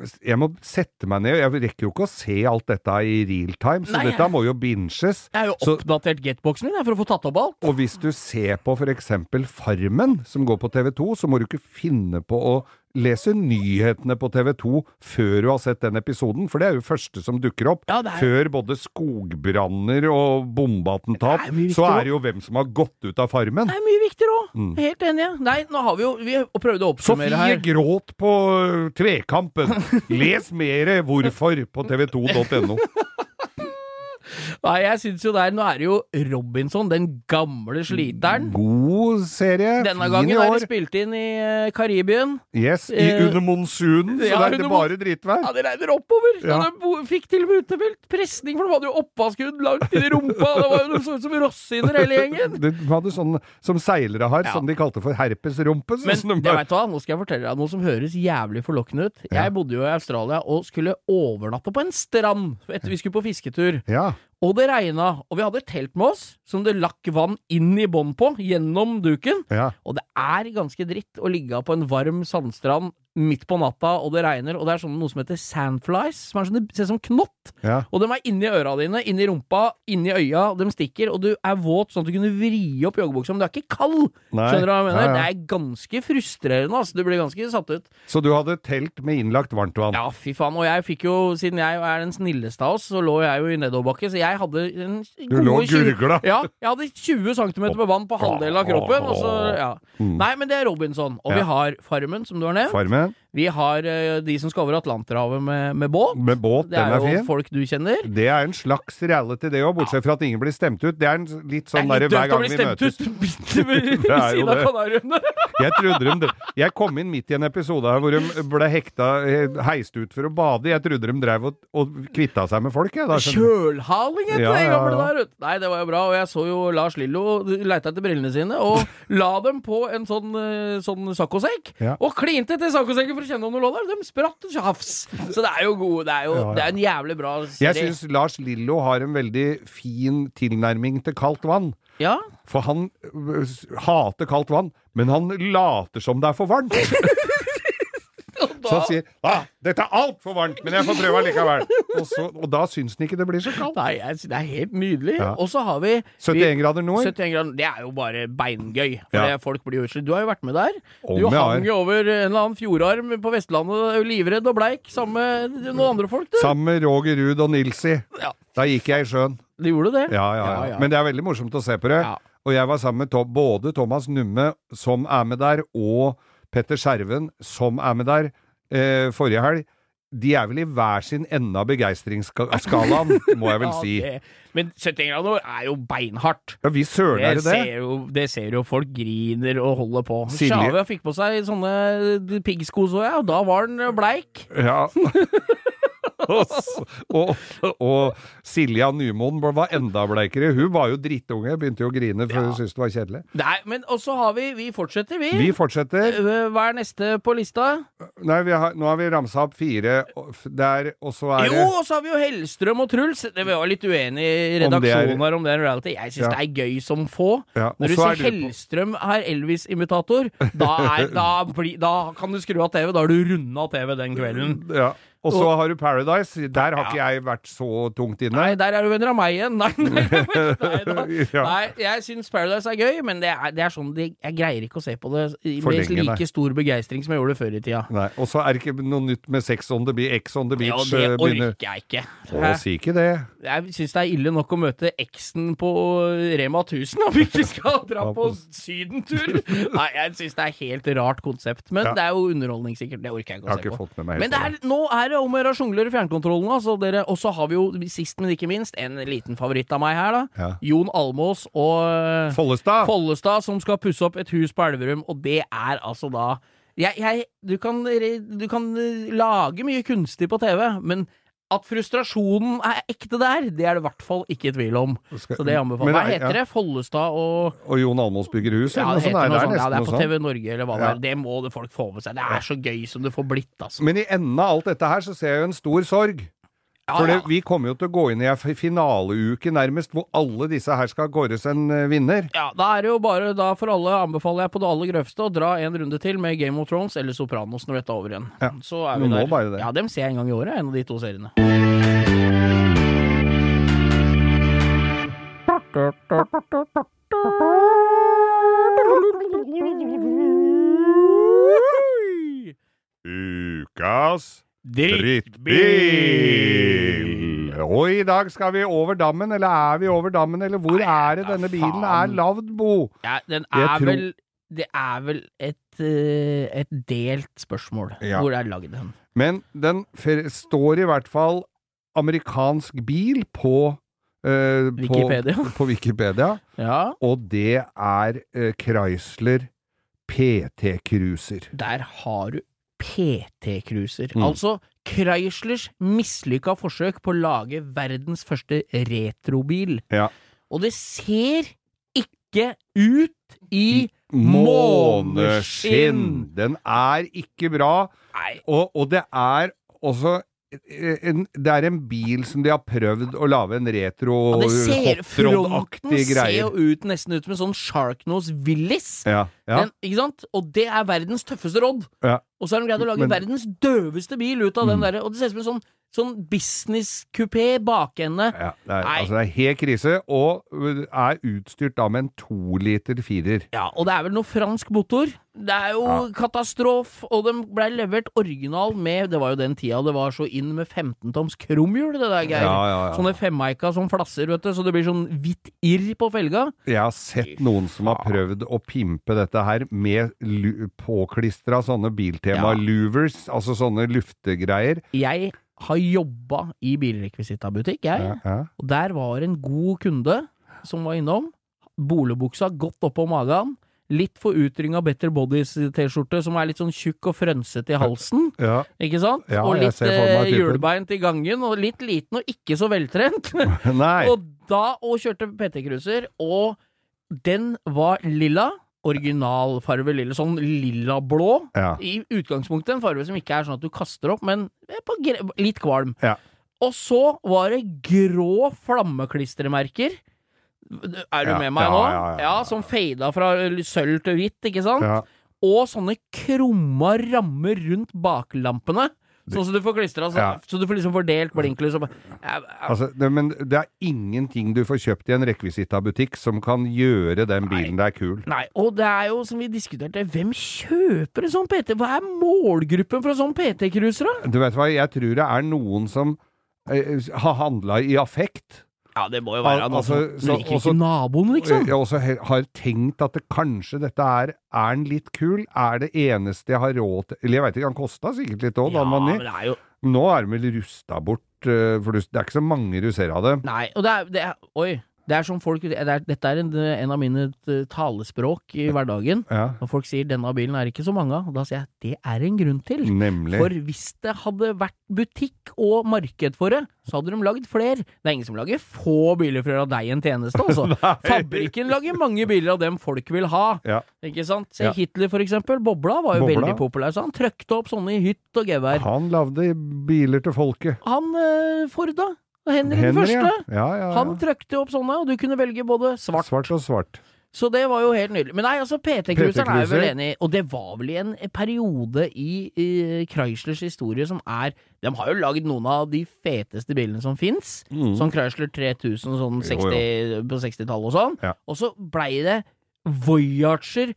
jeg må sette meg ned, jeg rekker jo ikke å se alt dette i real time, så Nei, dette må jo binges. Jeg har jo Så- oppdatert getboxen min for å få tatt opp alt. Og hvis du ser på for eksempel Farmen, som går på TV2, så må du ikke finne på å lese nyhetene på TV2 før du har sett den episoden, for det er jo første som dukker opp. Ja, er- Før både skogbranner og bombeattentat, er så er det jo hvem som har gått ut av Farmen. Det er mye viktigere òg. Mm. Helt enig. Nei, nå har vi jo Vi prøvde å oppsummere Sofie her. gråt på Tvekampen. Les mere hvorfor på tv2.no. Nei, jeg syns jo der Nå er det jo Robinson, den gamle sliteren. God serie. Denne fin gangen i er år. det spilt inn i uh, Karibien. Yes, i, uh, under monsunen, så ja, det er det bare dritvær. Ja, det regner oppover! Så Ja. de fikk til og med utdelt presning, for de hadde jo oppvaskudd langt inn i rumpa. Det var jo noe sånt som rossiner hele gjengen. De hadde sånn som seilere har, Ja. som de kalte for herpesrumpe. Men sånn det vet hva, nå skal jeg fortelle deg noe som høres jævlig forlokkende ut. Jeg bodde jo i Australia og skulle overnatte på en strand etter vi skulle på fisketur. ja. Og det regna, og vi hadde et telt med oss som det lakk vann inn i bånn på, gjennom duken. ja. Og det er ganske dritt å ligge på en varm sandstrand midt på natta, og det regner, og det er sånn noe som heter sandflies, som er sånn, ser ut som knott. ja. Og de er inni øra dine, inni rumpa, inni øya, og de stikker, og du er våt sånn at du kunne vri opp joggebuksa, men du er ikke kald! Nei. Skjønner du hva jeg mener? Ja, ja. Det er ganske frustrerende, altså. Du blir ganske satt ut. Så du hadde telt med innlagt varmtvann? Ja, fy faen. Og jeg fikk jo, siden jeg er den snilleste av oss, så lå jeg jo i nedoverbakke, så jeg hadde en Du lå og gurgla? Ja, jeg hadde 20 cm med vann på halvdelen av kroppen, og så, ja. Nei, men det er Robinson. Og vi har Farmen, som du har nevnt. Farmen? that? Vi har eh, de som skal over Atlanterhavet med, med båt. Med båt, Det er er jo fin. folk du kjenner. Det er en slags reality, det òg, bortsett fra at ingen blir stemt ut. Det er en litt sånn det er litt hver døvt å gang bli vi stemt møtes. ut ved siden av. Kanariøyene. Jeg trodde de Jeg kom inn midt i en episode her hvor de ble hekta eh, heist ut for å bade. Jeg trodde de drev og, og kvitta seg med folk, jeg. Da. Kjølhaling etter Ja, det ja, ja. der. Nei, det var jo bra. Og jeg så jo Lars Lillo leita etter brillene sine, og la dem på en sånn, eh, sånn saccosekk. Ja. Og klinte til saccosekken for å kjenne om det lå der. De spratt tjafs. Så det er jo gode. Det er jo. Det er en jævlig bra Jeg serie. syns Lars Lillo har en veldig fin tilnærming til kaldt vann. Ja. For han øh, hater kaldt vann, men han later som det er for varmt. Så han sier ah, 'dette er altfor varmt, men jeg får prøve allikevel'. Og, så, og da syns han ikke det blir så kaldt. Nei, jeg, det er helt nydelig. Ja. Og så har vi 71 grader nord. 71 grader, Det er jo bare beingøy. For Ja. folk blir jo utslitt. Du har jo vært med der. Om du har. hang jo over en eller annen fjordarm på Vestlandet, livredd og bleik, sammen med noen andre folk, du. Sammen med Roger Ruud og Nilsi. Ja. Da gikk jeg i sjøen. Du gjorde det? Ja, ja, ja. Men det er veldig morsomt å se på det. Og jeg var sammen med to både Thomas Numme, som er med der, og Petter Skjerven, som er med der eh, forrige helg. De er vel i hver sin ende av begeistringsskalaen, må jeg vel Ja, si. det, men 71 grader er jo beinhardt. Ja, vi søren er Det det det. ser, jo, det ser jo folk griner og holder på. Sjave fikk på seg sånne piggsko, så jeg, og da var den bleik. Ja. og, og, og Silja Nymoen var enda bleikere. Hun var jo drittunge, begynte jo å grine for hun syntes det var kjedelig. Nei, men og så har vi Vi fortsetter, vi. Vi fortsetter. Øh, Hva er neste på lista? Nei, vi har, nå har vi ramsa opp fire der, og så er Jo, det og så har vi jo Hellstrøm og Truls. Det var litt uenige i Om er- redaksjonen her om det er reality. Jeg syns Ja. det er gøy som få. Ja, Når du er ser Hellstrøm er Elvis-imitator, da, da, da kan du skru av TV. Da har du runda TV den kvelden. ja. Og så har du Paradise. Der har ikke jeg vært så tungt inne. Nei, der er du venner av meg igjen. Nei, nei, nei, nei jeg syns Paradise er gøy, men det er, det er sånn det, Jeg greier ikke å se på det med like stor begeistring som jeg gjorde før i tida. Nei. Og så er det ikke noe nytt med Sex on the Beach. X on the Ja, det eh, orker jeg ikke. Å, si ikke det. Jeg syns det er ille nok å møte eksen på Rema 1000 om vi ikke skal dra på sydentur. Nei, jeg syns det er helt rart konsept. Men Ja. det er jo underholdning, sikkert. Det orker jeg ikke å se ikke på. fått med meg Men det er, nå er om å gjøre å sjonglere fjernkontrollen. Altså og så har vi jo, sist men ikke minst, en liten favoritt av meg her, da. Ja. Jon Almås og øh, Follestad. Follestad som skal pusse opp et hus på Elverum, og det er altså da jeg, jeg, du, kan, du kan eh, lage mye kunstig på TV, men at frustrasjonen er ekte der, det er det i hvert fall ikke i tvil om. Så det anbefaler jeg. Hva er- heter det? Follestad og Og Jon Almaas bygger hus, ja, eller noe sånt? noe det sånt. Ja, det er på. TV Norge, eller hva det er. Det må det folk få med seg. Det er så gøy som det får blitt, altså. Men i enden av alt dette her så ser jeg jo en stor sorg. Ja, For det, ja. vi kommer jo til å gå inn i ei finaleuke nærmest, hvor alle disse her skal kåres en eh, vinner. Ja, da er det jo bare da for alle anbefaler jeg på det aller grøvste å dra en runde til med Game of Thrones eller Sopranos når dette er over igjen. Ja, Så er vi du må der. bare det. Ja, dem ser jeg en gang i året, en av de to seriene. Ukas drittbil! Og i dag skal vi over dammen, eller er vi over dammen, eller hvor Nei, er det denne bilen faen. er lagd, Bo? Ja, den er tror- vel Det er vel et, eh, et delt spørsmål. Ja. Hvor er lagd den? Men den står i hvert fall amerikansk bil på eh, på- Wikipedia. På, Wikipedia. Ja, Og det er eh, Chrysler PT Cruiser. der har du PT-cruiser. Mm. Altså Chryslers mislykka forsøk på å lage verdens første retrobil. Ja. Og det ser ikke ut i Måneskinn! Den er ikke bra, og, og det er også en, det er en bil som de har prøvd å lage en retro ja, ser, greie. fronten ser jo ut nesten ut som en sånn Sharknose Willis. Ja, ja, Men, ikke sant? Og det er verdens tøffeste råd. ja. Og så har de greid å lage Men- verdens døveste bil ut av den Mm. derre. Og det ser ut som en sånn, sånn business-kupé bakende. Ja, det, er, Nei. altså det er helt krise, og er utstyrt da med en to liter firer. Ja, og det er vel noe fransk motor. Det er jo Ja. katastrof, og de blei levert original med Det var jo den tida det var så inn med 15-toms kromhjul, det der, Geir. Ja, ja, ja. Sånne femmeika som flasser, vet du, så det blir sånn hvitt irr på felga. Jeg har sett noen som har prøvd å pimpe dette her med påklistra sånne Ja. Biltema-louvers, altså sånne luftegreier. Jeg har jobba i bilrekvisittabutikk, jeg. Ja. Og der var en god kunde som var innom. Bolebuksa godt oppå magen. Litt for utrynga Better Bodies-T-skjorte som er litt sånn tjukk og frønsete i halsen. ja. Ikke sant? Ja, og litt eh, hjulbeint i gangen, og litt liten og ikke så veltrent. Og da og kjørte PT-cruiser, og den var lilla. Originalfarve eller sånn lilla-blå. Ja. I utgangspunktet en farge som ikke er sånn at du kaster opp, men eh, litt kvalm. Ja. Og så var det grå flammeklistremerker. Er du Ja, med meg nå? ja. Som fada fra sølv til hvitt, ikke sant? Og sånne krumma rammer rundt baklampene. Sånn som du får klistra, så, Ja. så du får liksom fordelt blinklys og Altså, det, men det er ingenting du får kjøpt i en rekvisittabutikk som kan gjøre den bilen der kul. Nei, og det er jo som vi diskuterte, hvem kjøper en sånn PT? Hva er målgruppen for en sånn PT-cruiser, da? Du vet hva, jeg tror det er noen som eh, har handla i affekt. Ja, det må jo være noe som- liker også- ikke naboen, liksom. Jeg også har tenkt at det kanskje dette er Er den litt kul? Er det eneste jeg har råd til Eller jeg veit ikke, han kosta sikkert litt òg da han var ny. Nå er den vel rusta bort, eh, for det er ikke så mange du av det. Nei, og det er, det er Oi. Det er som folk det er, Dette er en, en av mine eh, talespråk i hverdagen. Ja, Når folk sier 'denne bilen er ikke så mange av', da sier jeg det er en grunn til. nemlig. For hvis det hadde vært butikk og marked for det, så hadde de lagd flere. Det er ingen som lager få biler for å gjøre deg en tjeneste, altså. Fabrikken lager mange biler av dem folk vil ha. Ja. Ikke sant? Se Ja. Hitler, for eksempel. Bobla var jo Bobla. veldig populær, så han trøkte opp sånne i hytt og gevær. Han lagde biler til folket. Han eh, Forda, Henry, Henry, den første, Ja, ja, han trøkte opp sånne, og du kunne velge både svart Svart og svart. Så det var jo helt nydelig. Men nei, altså, PT-cruiseren er jeg vel enig i, og det var vel i en periode i, i Chryslers historie som er De har jo lagd noen av de feteste bilene som fins. Mm. Sånn Chrysler 3000 sånn Jo, jo. på 60-tallet og sånn. Ja. Og så blei det Voyager er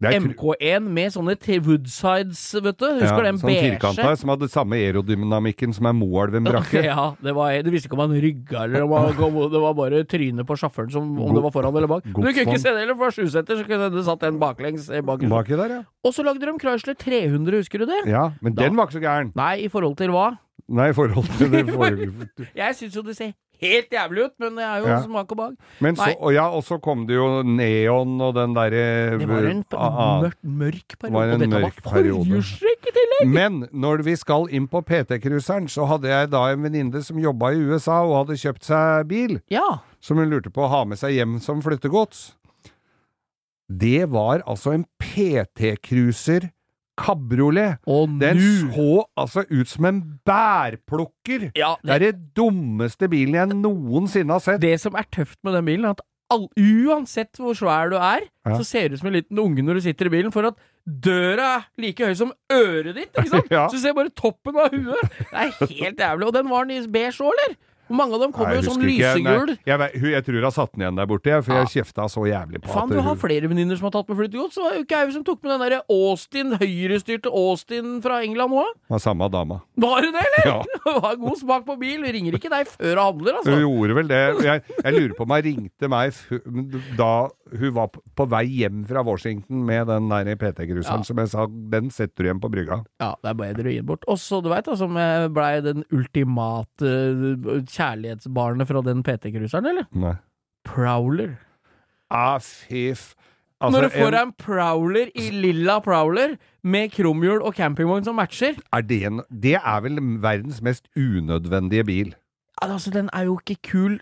MK1 med sånne Woodsides, vet du. Husker ja, den sånn beige? firkanta som hadde samme aerodynamikken som er Moelven brakke. Ja, det var, du visste ikke om han rygga eller om han kom, det var bare trynet på sjåføren som om det var foran eller bak. Men du kunne ikke se det heller, for sjuseter så kunne det satt en baklengs eh, bak. Baki der, ja. Og så lagde de Chrysler 300, husker du det? Ja, men Da- den var ikke så gæren. Nei, i forhold til hva? Nei, i forhold til det forrige. Jeg syns jo det ser helt jævlig ut, men det er jo Ja. smak og bag. Men så, og ja, og så kom det jo Neon og den derre Det var en p- ah, ah. mørk, mørk periode. Var en og dette mørk var forhjulstrekk i tillegg! Men når vi skal inn på PT-cruiseren, så hadde jeg da en venninne som jobba i USA og hadde kjøpt seg bil, Ja. som hun lurte på å ha med seg hjem som flyttegods. Det var altså en PT-cruiser kabriolet. Den så altså ut som en bærplukker! ja, Det er det dummeste bilen jeg noensinne har sett. Det som er tøft med den bilen, er at all, uansett hvor svær du er, Ja. så ser du ut som en liten unge når du sitter i bilen, for at døra er like høy som øret ditt, ikke sant? Ja. Så du ser bare toppen av huet. Det er helt jævlig. Og den var den i beige òg, eller? Hvor mange av dem kommer jo jeg sånn lysegul? Jeg, vet- jeg tror jeg har satt den igjen der borte, jeg, for Ja. jeg kjefta så jævlig på Fan, at du har flere venninner som har tatt med flyttegods. Så var jo ikke jeg som tok med den derre Austin, høyrestyrte Austin fra England òg. var samme dama. Var det det, eller? Ja. Det var god smak på bil. Vi ringer ikke deg før du handler, Hun altså. gjorde vel det. Jeg, jeg lurer på om hun ringte meg da hun var på- vei hjem fra Washington med den der PT-gruseren Ja. som jeg sa, den setter du igjen på brygga. Ja, det er bedre å gi bort. Og så, du veit, som blei den ultimate eh, kjærlighetsbarnet fra den PT-cruiseren, eller? Nei. Prowler. Ah, fiff. Altså, Når du får en- deg en Prowler i lilla Prowler med kromhjul og campingvogn som matcher er det, en, det er vel verdens mest unødvendige bil. Altså, den er jo ikke kul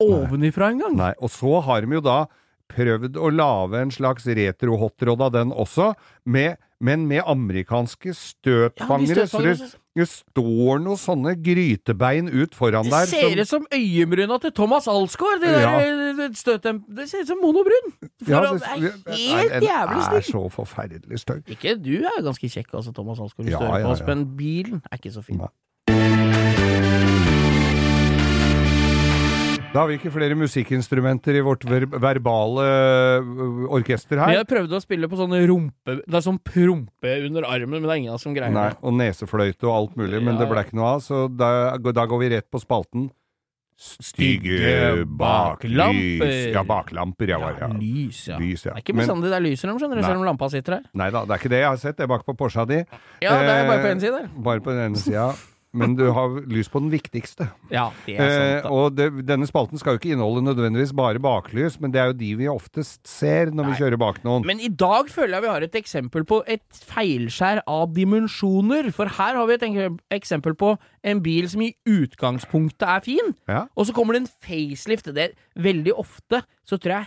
ovenifra engang. Nei, og så har de jo da prøvd å lage en slags retro-hotrod av den også, med, men med amerikanske støtfangere. Ja, det, det står noen sånne grytebein ut foran der. Det ser ut som øyenbryna til Thomas Alsgaard! Det, Ja. det, ser ut som monobryn! For Ja, han det- er det- helt jævlig er så forferdelig stygg. Ikke du er jo ganske kjekk, altså, Thomas Alsgaard, hvis Ja, du hører ja, på oss, ja. men bilen er ikke så fin. Nei. Da har vi ikke flere musikkinstrumenter i vårt ver verbale orkester orkester Vi her. har prøvd å spille på sånne rumpe... Det er sånn prompe under armen, men det er ingen som greier Nei, det. og nesefløyte og alt mulig, men Ja, det ble ikke noe av, så da, da går vi rett på spalten. Stygge baklamper. Ja, baklamper, ja. Var, ja. lys, ja. Lys, ja. Det er ikke bestandig det er lys i dem, skjønner du, selv om lampa sitter der. Nei da, det er ikke det jeg har sett. Det er bak på Porscha di. Ja, det er bare på Eh, én side. Bare på den ene sida. Men du har lys på den viktigste. Ja, det er Eh, sant, da. og det, denne spalten skal jo ikke inneholde nødvendigvis bare baklys, men det er jo de vi oftest ser når vi kjører bak noen. Men i dag føler jeg vi har et eksempel på et feilskjær av dimensjoner. For her har vi et eksempel på en bil som i utgangspunktet er fin, Ja. og så kommer det en facelift. Det er veldig ofte så tror jeg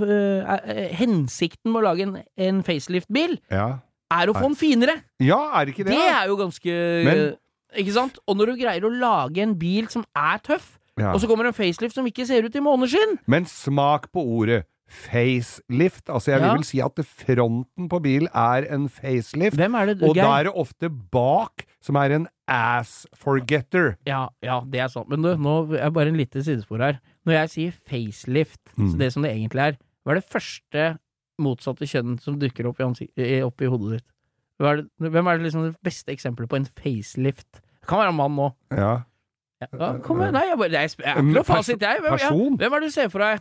uh, uh, hensikten med å lage en, en facelift-bil Ja. er å få den finere. ja, er det ikke det? Det er jo ganske Men- Ikke sant? Og når du greier å lage en bil som er tøff, Ja. og så kommer en facelift som ikke ser ut i måneskinn Men smak på ordet facelift. Altså, jeg vil Ja. vel si at fronten på bil er en facelift, Hvem er det og da er det ofte bak som er en ass forgetter. Ja, ja, det er sant. Men du, nå er bare en lite sidespor her. Når jeg sier facelift, Mm. så det som det egentlig er, hva er det første motsatte kjønn som dukker opp i, opp i hodet ditt? Hva er det, hvem er det liksom det beste eksempelet på en facelift? Det kan være en mann nå. Ja. Ja, kom igjen. Nei, jeg, bare, jeg, jeg ikke noe pers- fasit, jeg. Hvem, ja, hvem er det du ser for deg?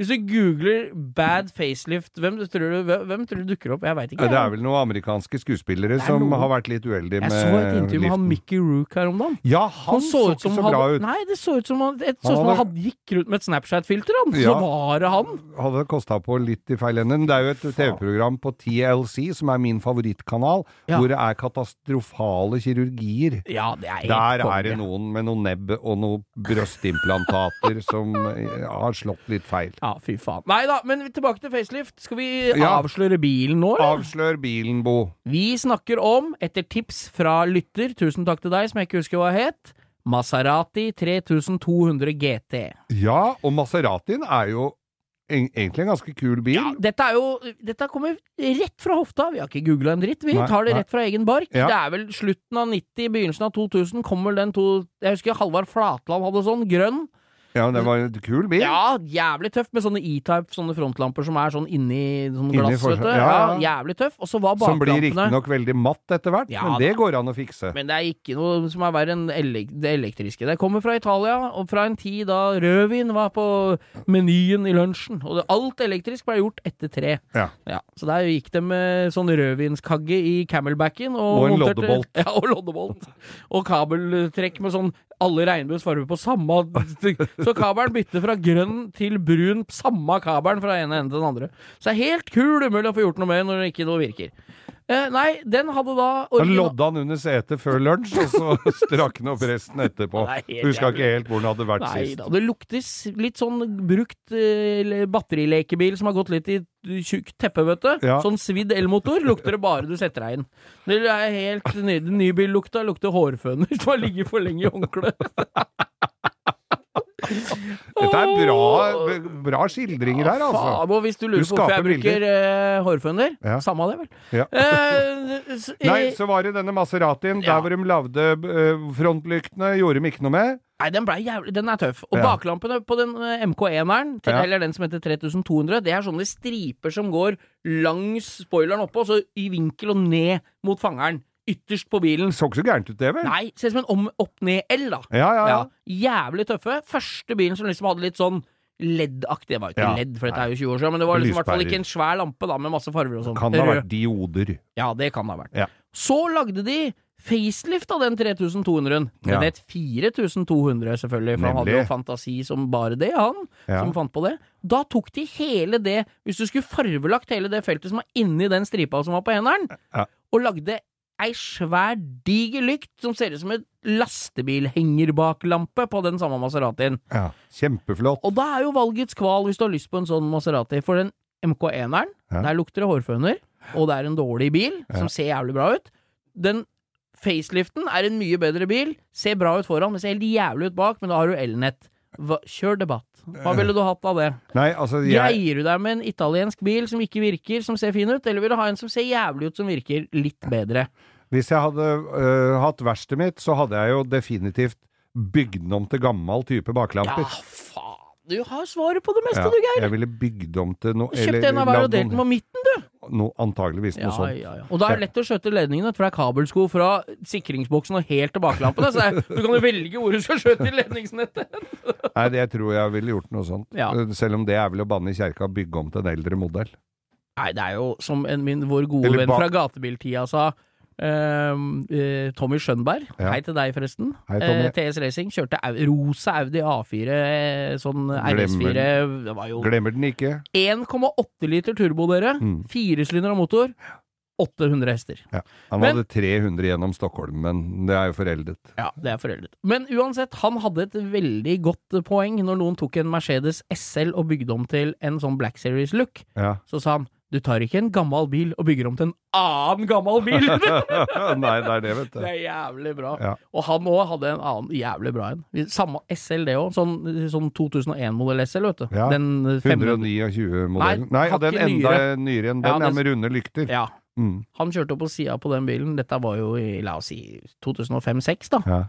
Hvis du googler 'bad facelift', hvem tror du, hvem, tror du dukker opp? Jeg veit ikke. Det er vel noen amerikanske skuespillere er som har vært litt uheldige Jeg så et intervju med han. Mickey Rook her om dagen. Ja, han, så, ikke så bra hadde, ut. Nei, det så ut som han, det så Han hadde... som han gikk rundt med et Snapchat-filter, han. Ja. Så var det han. Hadde kosta på litt i feil ende. Det er jo et TV-program på TLC, som er min favorittkanal, Ja. hvor det er katastrofale kirurgier. Ja, det er helt Der kom, er det noen med noe nebb og noen brøstimplantater som eh, har slått litt feil. Ja, fy faen. Nei da, men tilbake til facelift. Skal vi Ja. avsløre bilen nå, eller? Avslør bilen, Bo. Vi snakker om, etter tips fra lytter, tusen takk til deg, som jeg ikke husker hva het, Maserati 3200 GT. Ja, og Maseratien er jo en, egentlig en ganske kul bil. Ja, dette er jo Dette kommer rett fra hofta. Vi har ikke googla en dritt, vi Nei, tar det nei. rett fra egen bark. Ja. Det er vel slutten av 90, begynnelsen av 2000, kommer den to Jeg husker Halvard Flatland hadde sånn, grønn. Ja, det var en kul bil. Ja, jævlig tøff, med sånne E-type, sånne frontlamper som er sånn inni sånn Inni glass, for- vet du. ja, Ja, jævlig tøff. Og så var Som blir baklampene riktignok veldig matt etter hvert, Ja, men det går an å fikse. Men det er ikke noe som er verre enn det elektriske. Det kommer fra Italia, og fra en tid da rødvin var på menyen i lunsjen. Og det, alt elektrisk ble gjort etter tre. Ja. Så der gikk det med sånn rødvinskagge i camelbacken. Og, Og en loddebolt. Ja, og loddebolt. Og kabeltrekk med sånn alle regnbuens farger på samme Så kabelen bytter fra grønn til brun, samme kabelen fra ene enden til den andre. Så det er helt kul umulig å få gjort noe med når det ikke noe virker. Eh, nei, den hadde da Da lodda lodde han under setet før lunsj, og så strakk han opp resten etterpå. Er Huska ikke helt hvor den hadde vært Nei sist. da, det lukter litt sånn brukt eh, batterilekebil som har gått litt i tjukt teppe, vet du. Ja. Sånn svidd elmotor lukter det bare du setter deg inn. Det er helt nydelig. Nybillukta lukter hårføner som har ligget for lenge i håndkle. Dette er bra, bra skildringer her, altså. Faen, og hvis du lurer Du på hvorfor jeg bruker eh, hårføner, Ja. samme av det, vel. Ja. Eh, Nei, så var det denne Maseratien. Ja. Der hvor de lagde eh, frontlyktene, gjorde de ikke noe med. Nei, den, jævlig, den er tøff. Og Ja. baklampene på den eh, MK1-eren, til- Ja. eller den som heter 3200, det er sånne striper som går langs spoileren oppå, så i vinkel og ned mot fangeren. Ytterst på bilen. Så ikke så gærent ut, det, vel? Nei, ser ut som en om- opp-ned-L, da. Ja, ja, ja. Jævlig tøffe. Første bilen som liksom hadde litt sånn LED-aktig. Det var jo ikke Ja. LED, for dette er jo 20 år siden, men det var liksom i hvert fall ikke en svær lampe da, med masse farger og sånn. Kan det ha vært dioder. Ja, det kan det ha vært. Ja. Så lagde de facelift av den 3200-en. Den Ja. het 4200, selvfølgelig, for han hadde jo fantasi som bare det, han, Ja. som fant på det. Da tok de hele det, hvis du skulle farvelagt hele det feltet som var inni den stripa som var på eneren, Ja. og lagde ei svær, diger lykt som ser ut som en lastebilhengerbaklampe på den samme Maseratien. Ja. Kjempeflott. Og da er jo valgets kval hvis du har lyst på en sånn Maserati. For den MK1-eren, Ja. der lukter det hårføner, og det er en dårlig bil Ja. som ser jævlig bra ut. Den faceliften er en mye bedre bil, ser bra ut foran, men ser helt jævlig ut bak, men da har du elnett. Hva- Kjør debatt. Hva ville du hatt av det? Nei, altså, jeg Greier du deg med en italiensk bil som ikke virker, som ser fin ut, eller vil du ha en som ser jævlig ut, som virker litt bedre? Hvis jeg hadde øh, hatt verkstedet mitt, så hadde jeg jo definitivt bygd den om til gammel type Ja, faen! Du har svaret på det meste, Ja, du, Geir! jeg ville bygd om til noe Kjøpt en av hver og delt den på midten, du! noe, Antageligvis noe Ja, sånt. ja, ja. Og da er det lett å skjøte ledningene, for det er kabelsko fra sikringsboksen og helt til baklampene. Så er, du kan jo velge hvor du skal skjøte i ledningsnettet. Nei, det tror jeg ville gjort noe sånt. Selv om det er vel å banne i kjerka bygge om til en eldre modell. Nei, det er jo som en, min, vår gode venn fra gatebiltida sa. ehm, eh, Tommy Skjønberg, Ja. hei til deg forresten. Hei, Tommy. Eh, TS Racing kjørte au, rosa Audi A4, eh, sånn RS4 Det var jo Glemmer den ikke. 1,8 liter turbo, dere. Mm. av motor. 800 hester. Ja. Han Men- hadde 300 gjennom Stockholm, men det er jo foreldet. Ja, det er foreldet. Men uansett, han hadde et veldig godt poeng når noen tok en Mercedes SL og bygde om til en sånn Black Series-look. Ja. Så sa han du tar ikke en gammel bil og bygger om til en annen gammel bil! Nei, det er det, vet du. det er jævlig bra. Ja. Og han òg hadde en annen jævlig bra en. Samme SL, det òg. Sånn, sånn 2001-modell SL, vet du. Ja, Den 500 129-modellen. Nei, Nei, og den er enda nyere. enn Ja, den, ja, det- med runde lykter. Ja. Mm. Han kjørte opp på sida på den bilen. Dette var jo i, la oss si, 2005-2006, da.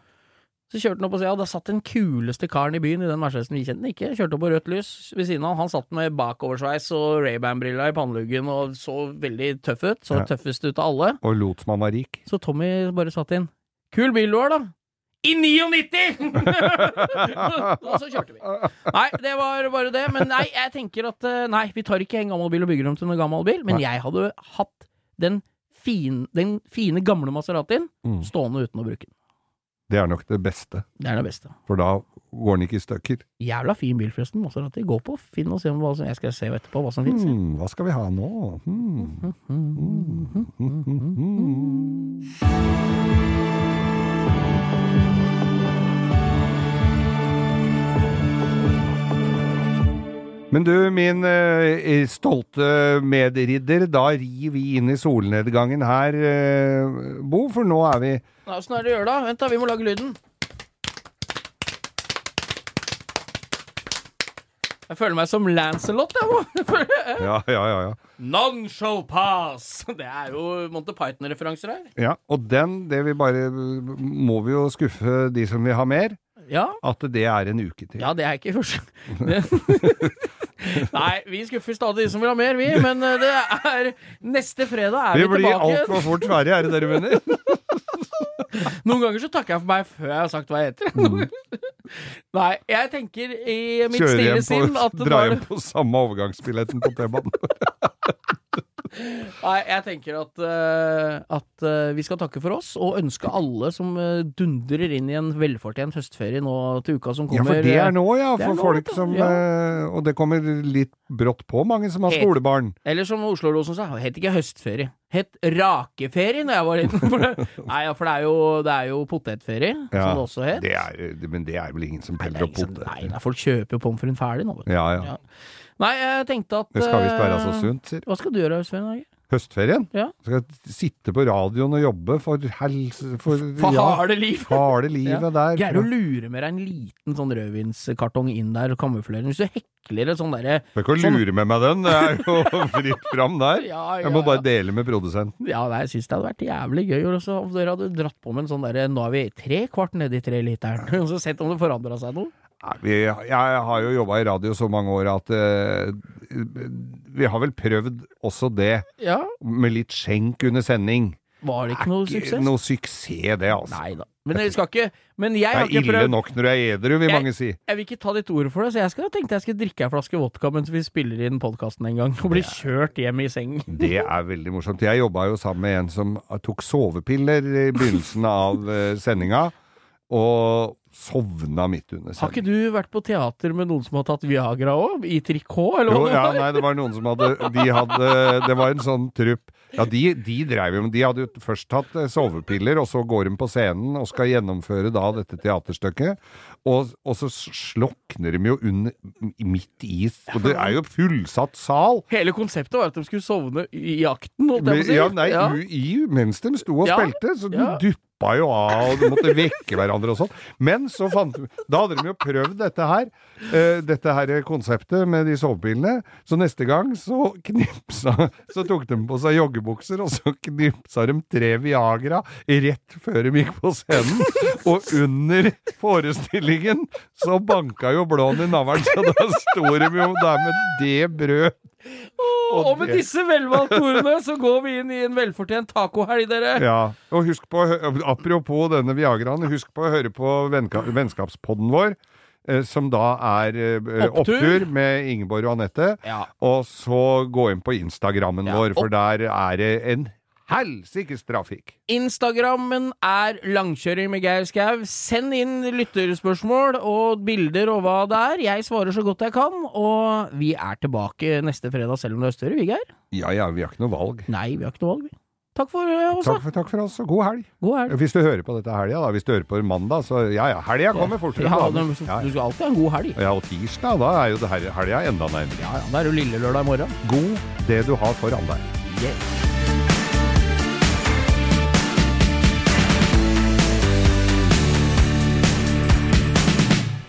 Så kjørte han opp og sa ja, da satt den kuleste karen i byen i den Mercedesen vi kjente den ikke. Kjørte opp på rødt lys ved siden av han. Han satt med bakoversveis og Ray-Ban-brilla i panneluggen og så veldig tøff ut. Så Ja. tøffest ut av alle. Og lot som han var rik. Så Tommy bare satt inn. Kul bil du har, da. i 99! og så kjørte vi. Nei, det var bare det. Men nei, jeg tenker at eh, Nei, vi tar ikke en gammel bil og bygger om til en gammel bil. Men Nei. jeg hadde hatt den, fin, den fine, gamle Maseratien Mm. stående uten å bruke den. Det er nok det beste, Det er det beste. for da går den ikke i stykker. Jævla fin bil, forresten. Maserati. Gå på Finn og se om hva som Jeg skal se etterpå hva som fins. Hmm, hva skal vi ha nå? Hmm. Hmm, Men du, min eh, stolte medridder, da rir vi inn i solnedgangen her, eh, Bo, for nå er vi Åssen er det å gjøre, da? Vent, da. Vi må lage lyden. Jeg føler meg som Lancelot, jeg må. Ja, ja, ja. ja. None shall pass! Det er jo Monty Python-referanser her. ja og den, det vi bare Må vi jo skuffe de som vil ha mer, Ja. at det er en uke til. Ja, det er ikke første. Nei, vi skuffer stadig de som vil ha mer, vi. Men eh, det er Neste fredag er Vi vi, blir tilbake. altfor fort ferdig, er det dere mener? Noen ganger så takker jeg for meg før jeg har sagt hva jeg heter. Nei, jeg tenker i mitt Kjøre stille sinn at dra hjem på samme overgangsbilletten på T-banen. Nei, jeg tenker at, uh, at uh, vi skal takke for oss, og ønske alle som uh, dundrer inn i en velfortjent høstferie nå til uka som Ja, for det er nå, ja. For nå, folk som Ja. Og det kommer litt brått på, mange som har skolebarn. Eller som Oslo-losen sa, het ikke høstferie. Het rakeferie når jeg var liten. For det, nei, for det er jo, det er jo potetferie, Ja, som det også het. Det er, det- men det er vel ingen som peller er opp potet. nei, nei, folk kjøper jo pommes frites ferdig nå. Ja, ja. Nei, jeg tenkte at Det skal visst være så eh, sunt, sier Hva skal du gjøre Svein Hage? Høstferien? Ja. Skal sitte på radioen og jobbe for helse... For, For ja, harde liv! harde livet der. Greier å lure med deg en liten sånn rødvinskartong inn der og kamuflere den? Hvis du hekler et sånn derre Bør ikke å lure med meg den, det er jo fritt fram der. ja, Jeg må bare dele med produsenten. Ja, nei, jeg syns det hadde vært jævlig gøy også, om dere hadde dratt på med en sånn derre Nå er vi tre kvart nedi tre literen, og så sett om det forandra seg noe. Vi, jeg har jo jobba i radio så mange år at uh, vi har vel prøvd også det, Ja, med litt skjenk under sending. var det ikke noe suksess? Ikke? Noe suksess, det, altså. Nei da. Men jeg skal ikke Men jeg det har er ikke ille prøvd nok når du er edru, vil Jeg- mange si. Jeg vil ikke ta ditt ord for det, så jeg skal, tenkte jeg skulle drikke ei flaske vodka mens vi spiller inn podkasten en gang, og bli kjørt hjem i seng. Det er veldig morsomt. Jeg jobba jo sammen med en som tok sovepiller i begynnelsen av eh, sendinga, og sovna midt under Har ikke du vært på teater med noen som har tatt Viagra òg? I trikot, eller Jo, hva det ja, nei, det var noen som hadde De hadde Det var en sånn trupp. Ja, de, de dreiv jo De hadde jo først tatt eh, sovepiller, og så går de på scenen og skal gjennomføre da dette teaterstykket. Og, og så slokner de jo under midt i Og det er jo fullsatt sal. Hele konseptet var at de skulle sovne i akten, holdt jeg på å si. Ja, nei, Ja. i, mens de sto og Ja, spilte, så ja. du duppa jo av, og de måtte vekke hverandre og sånn. Men så fant vi, Da hadde de jo prøvd dette her, uh, dette her konseptet med de sovepillene. Så neste gang så knipsa Så tok de på seg joggebukser, og så knipsa de tre Viagra rett før de gikk på scenen. Og under forestillingen så banka jo blåen i navlen, så da sto de jo der med det brød. Og, og med disse velvalgte ordene så går vi inn i en velfortjent tacohelg, dere. Ja, og husk på, apropos denne Viagraen, husk på å høre på vennskapspodden vår, eh, som da er eh, Opptur. opptur. med Ingeborg og Anette. Ja. Og så gå inn på Instagrammen Ja, vår, for der er det en helsikes trafikk. Instagrammen er langkjøring med Geir Skau. Send inn lytterspørsmål og bilder og hva det er. Jeg svarer så godt jeg kan, og vi er tilbake neste fredag selv om det er høstferie, vi, Geir? Ja ja, vi har ikke noe valg. Nei, vi har ikke noe valg, vi. Takk for eh, oss, da. Takk for, takk for oss, og god helg. God helg. Hvis du hører på dette helga, da. Hvis du hører på mandag, så ja ja, helga kommer fortere. Ja, du, ja, du skal alltid ha en god helg. ja, og tirsdag, da er jo det helga enda nærmere. Ja, ja, Da er det jo lille lørdag i morgen. God det du har foran deg. Yeah.